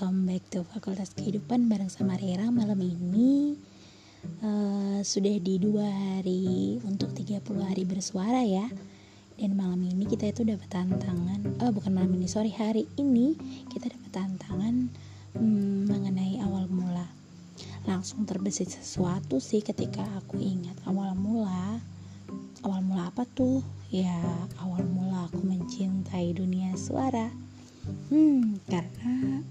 welcome back to Fakultas Kehidupan bareng sama Rera malam ini. Uh, sudah di dua hari untuk 30 hari bersuara ya. Dan malam ini kita itu dapat tantangan oh bukan malam ini sorry hari ini kita dapat tantangan hmm, mengenai awal mula. Langsung terbesit sesuatu sih ketika aku ingat awal mula. Awal mula apa tuh? Ya awal mula aku mencintai dunia suara. Hmm, karena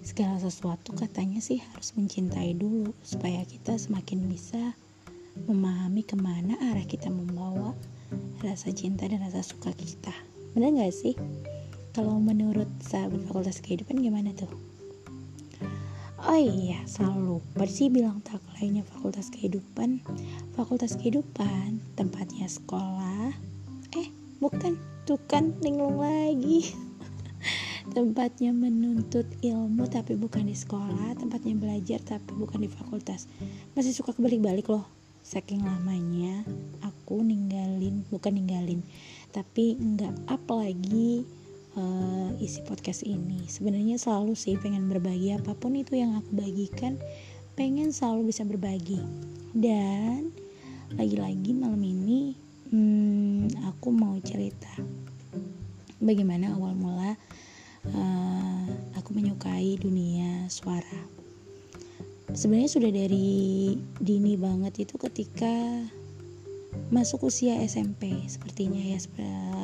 segala sesuatu katanya sih harus mencintai dulu supaya kita semakin bisa memahami ke mana arah kita membawa rasa cinta dan rasa suka kita. Benar gak sih? Kalau menurut sahabat fakultas kehidupan gimana tuh? Oh iya, selalu lupa bilang tak lainnya fakultas kehidupan. Fakultas kehidupan, tempatnya sekolah. Eh, bukan, tuh kan linglung lagi. tempatnya menuntut ilmu tapi bukan di sekolah tempatnya belajar tapi bukan di fakultas. Masih suka kebalik-balik loh. Saking lamanya aku ninggalin bukan ninggalin tapi nggak up lagi uh, isi podcast ini. Sebenarnya selalu sih pengen berbagi apa pun itu yang aku bagikan pengen selalu bisa berbagi. Dan lagi-lagi malam ini hmm, aku mau cerita bagaimana awal mula uh, aku menyukai dunia suara. Sebenarnya sudah dari dini banget itu ketika masuk usia SMP sepertinya ya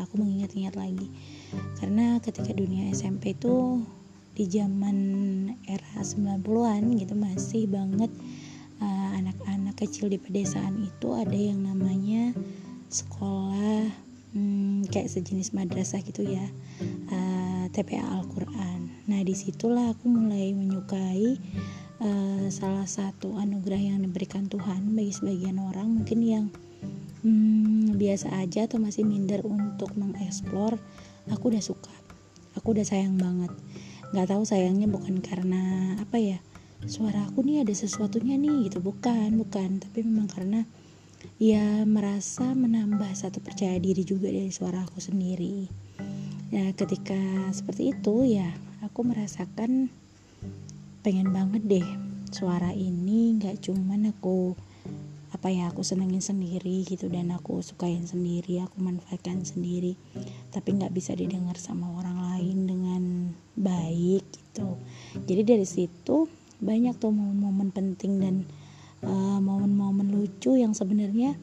aku mengingat-ingat lagi. Karena ketika dunia SMP itu di zaman era 90-an gitu masih banget eh, anak-anak uh, kecil di pedesaan itu ada yang namanya sekolah hmm, kayak sejenis madrasah gitu ya. Uh, TPA Al-Quran. Nah di situlah aku mulai menyukai uh, salah satu anugerah yang diberikan Tuhan bagi sebagian orang mungkin yang hmm, biasa aja atau masih minder untuk mengeksplor. Aku udah suka, aku udah sayang banget. Gak tahu sayangnya bukan karena apa ya suara aku nih ada sesuatunya nih gitu bukan bukan tapi memang karena ya merasa menambah satu percaya diri juga dari suara aku sendiri ya ketika seperti itu ya aku merasakan pengen banget deh suara ini. Nggak cuman aku apa ya aku senengin sendiri gitu dan aku sukain sendiri aku manfaatkan sendiri. Tapi nggak bisa didengar sama orang lain dengan baik gitu. Jadi dari situ banyak tuh momen-momen penting dan eh, momen-momen uh, lucu yang sebenarnya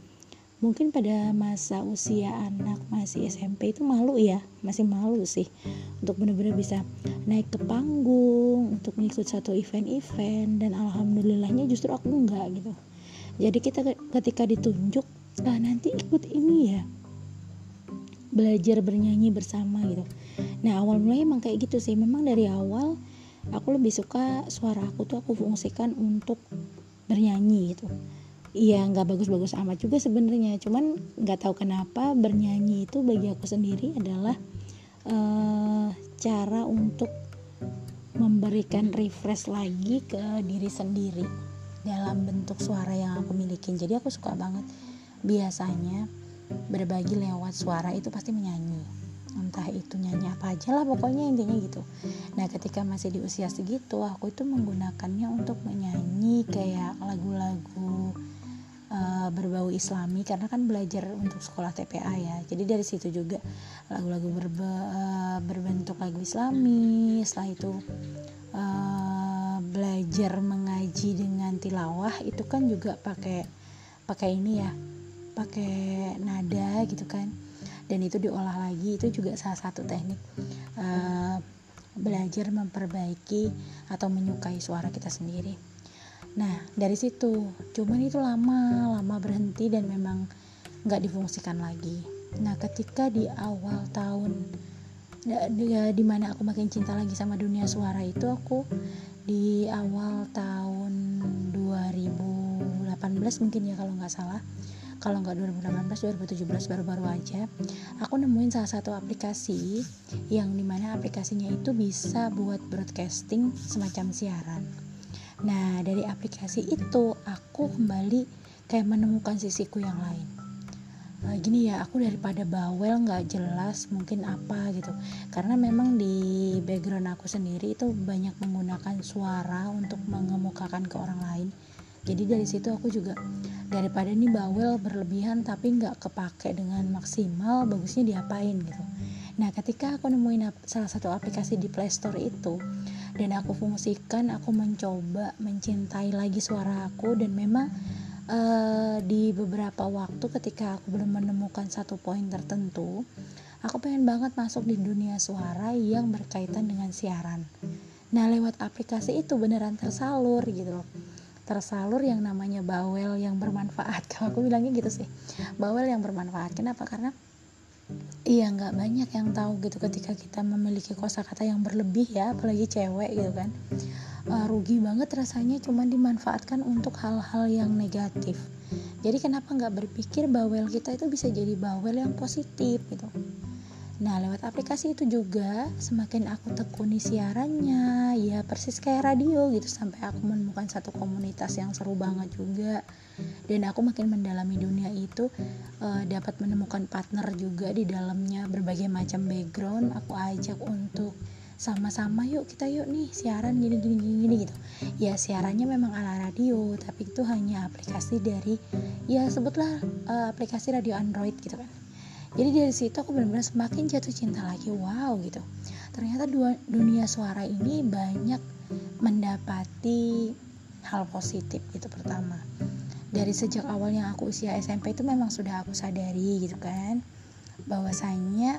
mungkin pada masa usia anak masih SMP itu malu ya masih malu sih untuk benar-benar bisa naik ke panggung untuk mengikut satu event-event dan alhamdulillahnya justru aku enggak gitu. Jadi kita ketika ditunjuk ah nanti ikut ini ya belajar bernyanyi bersama gitu. Nah awal mulai emang kayak gitu sih. Memang dari awal aku lebih suka suara aku tuh aku fungsikan untuk bernyanyi gitu Iya nggak bagus-bagus amat juga sebenarnya. Cuman nggak tahu kenapa bernyanyi itu bagi aku sendiri adalah uh, cara untuk memberikan refresh lagi ke diri sendiri dalam bentuk suara yang aku miliki. Jadi aku suka banget. Biasanya berbagi lewat suara itu pasti menyanyi. Entah itu nyanyi apa aja lah pokoknya intinya gitu. Nah ketika masih di usia segitu aku itu menggunakannya untuk menyanyi kayak lagu-lagu uh, berbau islami karena kan belajar untuk sekolah TPA ya. Jadi dari situ juga lagu-lagu berbe, uh, berbentuk lagu islami. Setelah itu uh, belajar mengaji dengan tilawah itu kan juga pakai pakai ini ya pakai nada gitu kan. Dan itu diolah lagi itu juga salah satu teknik uh, belajar memperbaiki atau menyukai suara kita sendiri Nah dari situ, cuman itu lama, lama berhenti dan memang nggak difungsikan lagi. Nah ketika di awal tahun, di, di mana aku makin cinta lagi sama dunia suara itu aku di awal tahun 2018 mungkin ya kalau nggak salah. Kalau nggak 2018 2017 baru-baru aja aku nemuin salah satu aplikasi yang di mana aplikasinya itu bisa buat broadcasting semacam siaran Nah, dari aplikasi itu aku kembali kayak menemukan sisiku yang lain. uh, gini ya aku daripada bawel nggak jelas mungkin apa gitu. Karena memang di background aku sendiri itu banyak menggunakan suara untuk mengemukakan ke orang lain. Jadi dari situ aku juga daripada ini bawel berlebihan tapi nggak kepake dengan maksimal bagusnya diapain gitu. Nah ketika aku nemuin salah satu aplikasi di Play Store itu dan aku fungsikan aku mencoba mencintai lagi suara aku. Dan memang uh, di beberapa waktu ketika aku belum menemukan satu poin tertentu aku pengen banget masuk di dunia suara yang berkaitan dengan siaran. Nah lewat aplikasi itu beneran tersalur gitu loh. Tersalur yang namanya bawel yang bermanfaat. Kalau aku bilangnya gitu sih. Bawel yang bermanfaat. Kenapa? Karena iya nggak banyak yang tahu gitu ketika kita memiliki kosakata yang berlebih ya apalagi cewek gitu kan. Uh, rugi banget rasanya cuma dimanfaatkan untuk hal-hal yang negatif. Jadi kenapa nggak berpikir bawel kita itu bisa jadi bawel yang positif gitu? Nah, lewat aplikasi itu juga semakin aku tekuni siarannya, ya persis kayak radio gitu sampai aku menemukan satu komunitas yang seru banget juga. Dan aku makin mendalami dunia itu uh, dapat menemukan partner juga di dalamnya berbagai macam background. Aku ajak untuk sama-sama yuk kita yuk nih siaran gini gini gini, gini gitu. Ya siarannya memang ala radio tapi itu hanya aplikasi dari ya sebutlah uh, aplikasi radio Android gitu kan. Jadi dari situ aku benar-benar semakin jatuh cinta lagi wow gitu. Ternyata dua, dunia suara ini banyak mendapati hal positif itu pertama dari sejak awal yang aku usia SMP itu memang sudah aku sadari gitu kan. Bahwasanya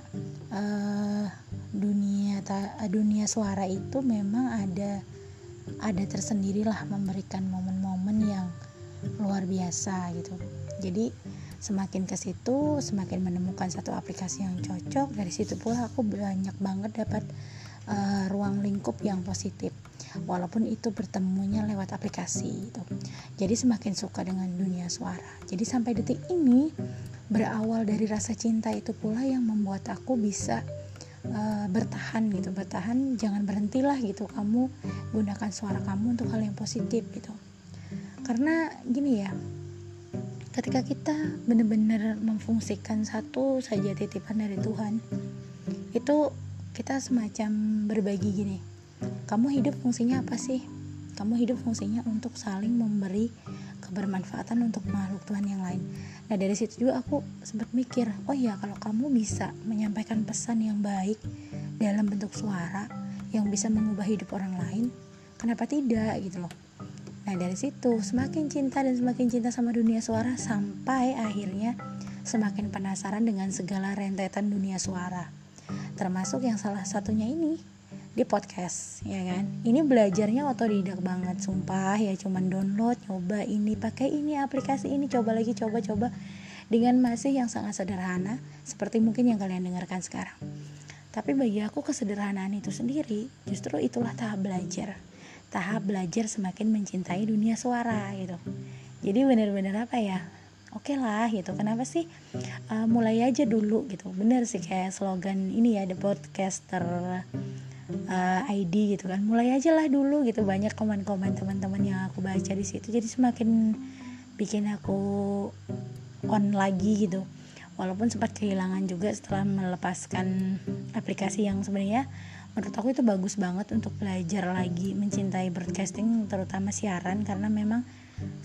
uh, dunia ta, dunia suara itu memang ada ada tersendirilah memberikan momen-momen yang luar biasa gitu. Jadi semakin ke situ semakin menemukan satu aplikasi yang cocok dari situ pula aku banyak banget dapat uh, ruang lingkup yang positif walaupun itu bertemunya lewat aplikasi itu. Jadi semakin suka dengan dunia suara. Jadi sampai detik ini berawal dari rasa cinta itu pula yang membuat aku bisa uh, bertahan gitu. Bertahan jangan berhentilah gitu. Kamu gunakan suara kamu untuk hal yang positif gitu. Karena gini ya ketika kita benar-benar memfungsikan satu saja titipan dari Tuhan itu kita semacam berbagi gini kamu hidup fungsinya apa sih? Kamu hidup fungsinya untuk saling memberi kebermanfaatan untuk makhluk Tuhan yang lain. Nah dari situ juga aku sempat mikir oh ya kalau kamu bisa menyampaikan pesan yang baik dalam bentuk suara yang bisa mengubah hidup orang lain kenapa tidak? Gitu loh. Nah dari situ semakin cinta dan semakin cinta sama dunia suara sampai akhirnya semakin penasaran dengan segala rentetan dunia suara. Termasuk yang salah satunya ini di podcast ya kan? Ini belajarnya otodidak banget sumpah. Ya cuman download coba ini pakai ini aplikasi ini coba lagi coba coba. Dengan masih yang sangat sederhana seperti mungkin yang kalian dengarkan sekarang. Tapi bagi aku kesederhanaan itu sendiri justru itulah tahap belajar. Tahap belajar semakin mencintai dunia suara gitu. Jadi bener-bener apa ya? Oke okay lah gitu. Kenapa sih uh, mulai aja dulu gitu? Bener sih kayak slogan ini ya the podcaster uh, eh, ID gitu kan. Mulai aja lah dulu gitu banyak komen-komen teman-teman yang aku baca di situ. Jadi semakin bikin aku on lagi gitu. Walaupun sempat kehilangan juga setelah melepaskan aplikasi yang sebenarnya menurut aku itu bagus banget untuk belajar lagi mencintai broadcasting terutama siaran. Karena memang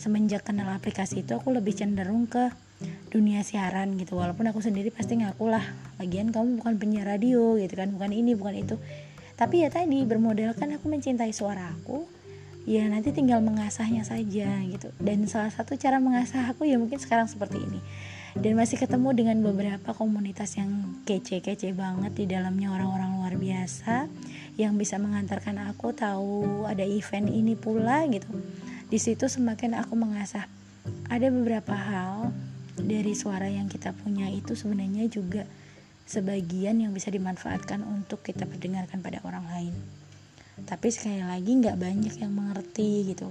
semenjak kenal aplikasi itu aku lebih cenderung ke dunia siaran gitu. Walaupun aku sendiri pasti ngaku lah lagian kamu bukan penyiar radio gitu kan. Bukan ini bukan itu tapi ya tadi bermodalkan aku mencintai suara aku ya nanti tinggal mengasahnya saja gitu. Dan salah satu cara mengasah aku ya mungkin sekarang seperti ini. Dan masih ketemu dengan beberapa komunitas yang kece-kece banget di dalamnya orang-orang luar biasa yang bisa mengantarkan aku tahu ada event ini pula gitu. Di situ semakin aku mengasah. Ada beberapa hal dari suara yang kita punya itu sebenarnya juga sebagian yang bisa dimanfaatkan untuk kita perdengarkan pada orang lain. Tapi sekali lagi nggak banyak yang mengerti gitu.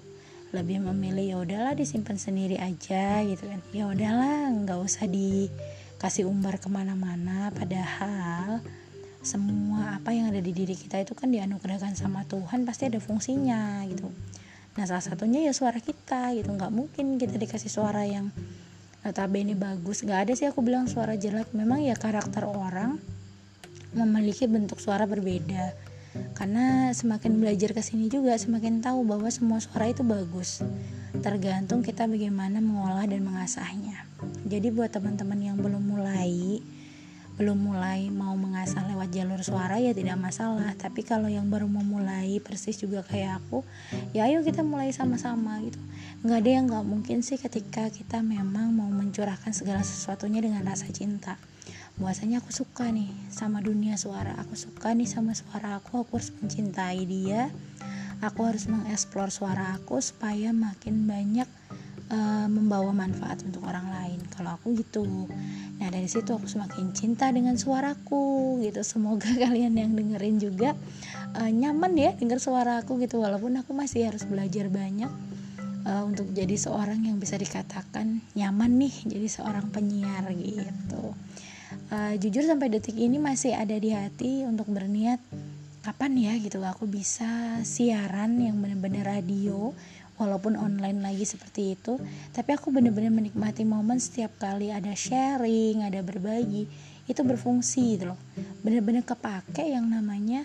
Lebih memilih ya udahlah disimpan sendiri aja gitu kan. Ya udahlah nggak usah dikasih umbar ke mana-mana. Padahal semua apa yang ada di diri kita itu kan dianugerahkan sama Tuhan pasti ada fungsinya gitu. Nah salah satunya ya suara kita gitu. Nggak mungkin kita dikasih suara yang notabene bagus. Nggak ada sih aku bilang suara jelek. Memang ya karakter orang memiliki bentuk suara berbeda. Karena semakin belajar ke sini juga semakin tahu bahwa semua suara itu bagus. Tergantung kita bagaimana mengolah dan mengasahnya. Jadi buat teman-teman yang belum mulai belum mulai mau mengasah lewat jalur suara ya tidak masalah. Tapi kalau yang baru mau mulai persis juga kayak aku ya ayo kita mulai sama-sama gitu. Nggak ada yang nggak mungkin sih ketika kita memang mau mencurahkan segala sesuatunya dengan rasa cinta. Bahwasanya aku suka nih sama dunia suara. Aku suka nih sama suara aku aku harus mencintai dia. Aku harus mengeksplor suara aku supaya makin banyak uh, membawa manfaat untuk orang lain kalau aku gitu Nah dari situ aku semakin cinta dengan suaraku gitu. Semoga kalian yang dengerin juga uh, nyaman ya dengar suaraku gitu. Walaupun aku masih harus belajar banyak uh, untuk jadi seorang yang bisa dikatakan nyaman nih jadi seorang penyiar gitu. Uh, jujur sampai detik ini masih ada di hati untuk berniat kapan ya gitu aku bisa siaran yang benar-benar radio walaupun online lagi seperti itu tapi aku bener-bener menikmati momen setiap kali ada sharing ada berbagi itu berfungsi gitu loh. Bener-bener kepake yang namanya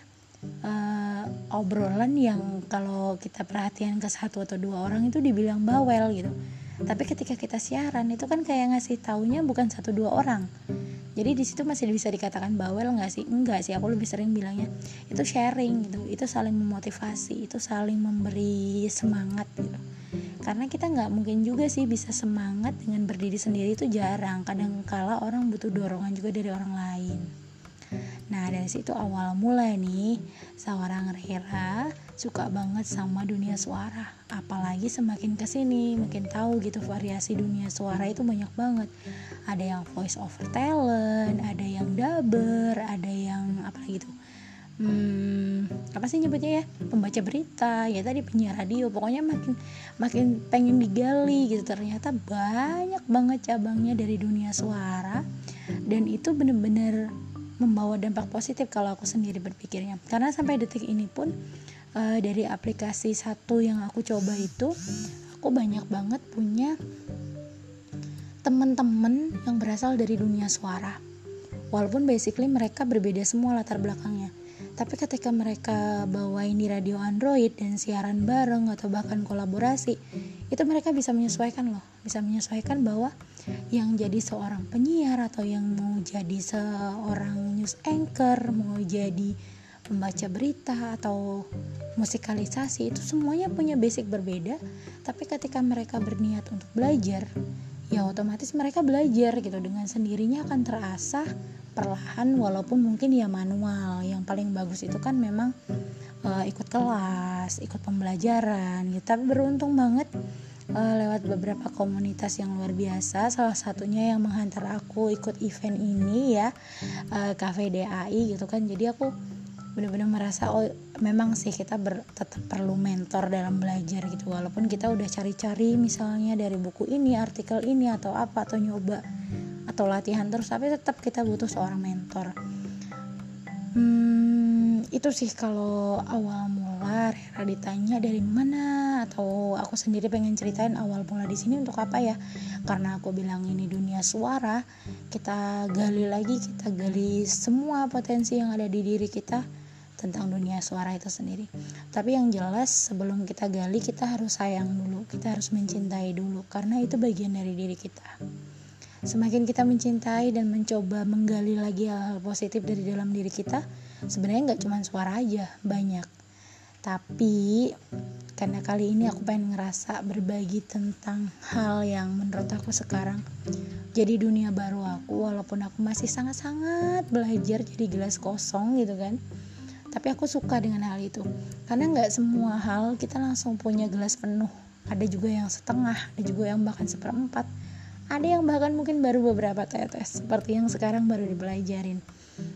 uh, obrolan yang kalau kita perhatian ke satu atau dua orang itu dibilang bawel gitu. Tapi ketika kita siaran itu kan kayak ngasih taunya bukan satu dua orang jadi di situ masih bisa dikatakan bawel nggak sih? Enggak sih aku lebih sering bilangnya itu sharing gitu. Itu saling memotivasi itu saling memberi semangat gitu. Karena kita nggak mungkin juga sih bisa semangat dengan berdiri sendiri itu jarang. Kadang kala orang butuh dorongan juga dari orang lain Nah dari situ awal mulai nih seorang Rera suka banget sama dunia suara. Apalagi semakin ke sini makin tahu gitu variasi dunia suara itu banyak banget. Ada yang voice over talent, ada yang dubber, ada yang apa gitu. Hmm, apa sih nyebutnya ya pembaca berita ya tadi penyiar radio pokoknya makin makin pengen digali gitu ternyata banyak banget cabangnya dari dunia suara dan itu bener-bener membawa dampak positif kalau aku sendiri berpikirnya. Karena sampai detik ini pun uh, dari aplikasi satu yang aku coba itu aku banyak banget punya teman-teman yang berasal dari dunia suara. Walaupun basically mereka berbeda semua latar belakangnya. Tapi ketika mereka bawa ini radio Android dan siaran bareng atau bahkan kolaborasi itu mereka bisa menyesuaikan loh. Bisa menyesuaikan bahwa yang jadi seorang penyiar atau yang mau jadi seorang news anchor mau jadi pembaca berita atau musikalisasi itu semuanya punya basic berbeda. Tapi ketika mereka berniat untuk belajar ya otomatis mereka belajar gitu. Dengan sendirinya akan terasa perlahan walaupun mungkin ya manual. Yang paling bagus itu kan memang uh, ikut kelas ikut pembelajaran gitu. Tapi beruntung banget uh, lewat beberapa komunitas yang luar biasa. Salah satunya yang menghantar aku ikut event ini ya uh, Cafe DAI gitu kan. Jadi aku benar-benar merasa oh memang sih kita ber, tetap perlu mentor dalam belajar gitu. Walaupun kita udah cari-cari misalnya dari buku ini artikel ini atau apa atau nyoba atau latihan terus. Tapi tetap kita butuh seorang mentor. Hmm, itu sih kalau awal mula Rera ditanya dari mana atau aku sendiri pengen ceritain awal mula di sini untuk apa ya. Karena aku bilang ini dunia suara kita gali lagi kita gali semua potensi yang ada di diri kita tentang dunia suara itu sendiri. Tapi yang jelas sebelum kita gali kita harus sayang dulu kita harus mencintai dulu karena itu bagian dari diri kita. Semakin kita mencintai dan mencoba menggali lagi hal-hal positif dari dalam diri kita sebenarnya nggak cuma suara aja banyak. Tapi karena kali ini aku pengen ngerasa berbagi tentang hal yang menurut aku sekarang jadi dunia baru aku walaupun aku masih sangat-sangat belajar jadi gelas kosong gitu kan. Tapi aku suka dengan hal itu. Karena nggak semua hal kita langsung punya gelas penuh. Ada juga yang setengah ada juga yang bahkan seperempat. Ada yang bahkan mungkin baru beberapa tetes seperti yang sekarang baru dipelajarin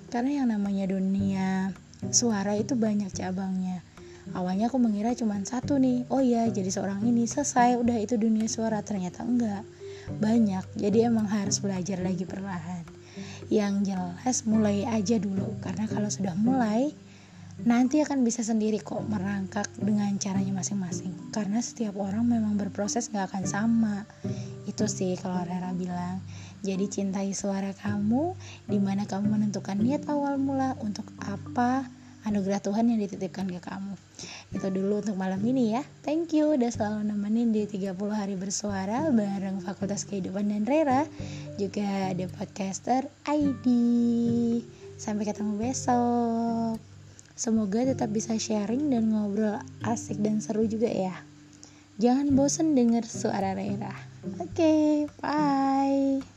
karena yang namanya dunia suara itu banyak cabangnya. Awalnya aku mengira cuma satu nih oh iya jadi seorang ini selesai udah itu dunia suara. Ternyata enggak. Banyak jadi emang harus belajar lagi perlahan. Yang jelas mulai aja dulu karena kalau sudah mulai nanti akan bisa sendiri kok merangkak dengan caranya masing-masing. Karena setiap orang memang berproses gak akan sama. Itu sih kalau Rera bilang jadi cintai suara kamu di mana kamu menentukan niat awal mula untuk apa anugerah Tuhan yang dititipkan ke kamu. Itu dulu untuk malam ini ya. Thank you udah selalu nemenin di 30 hari bersuara bareng Fakultas Kehidupan dan Rera juga ada podcaster ID sampai ketemu besok. Semoga tetap bisa sharing dan ngobrol asik dan seru juga ya. Jangan bosen denger suara Rera. Oke okay, bye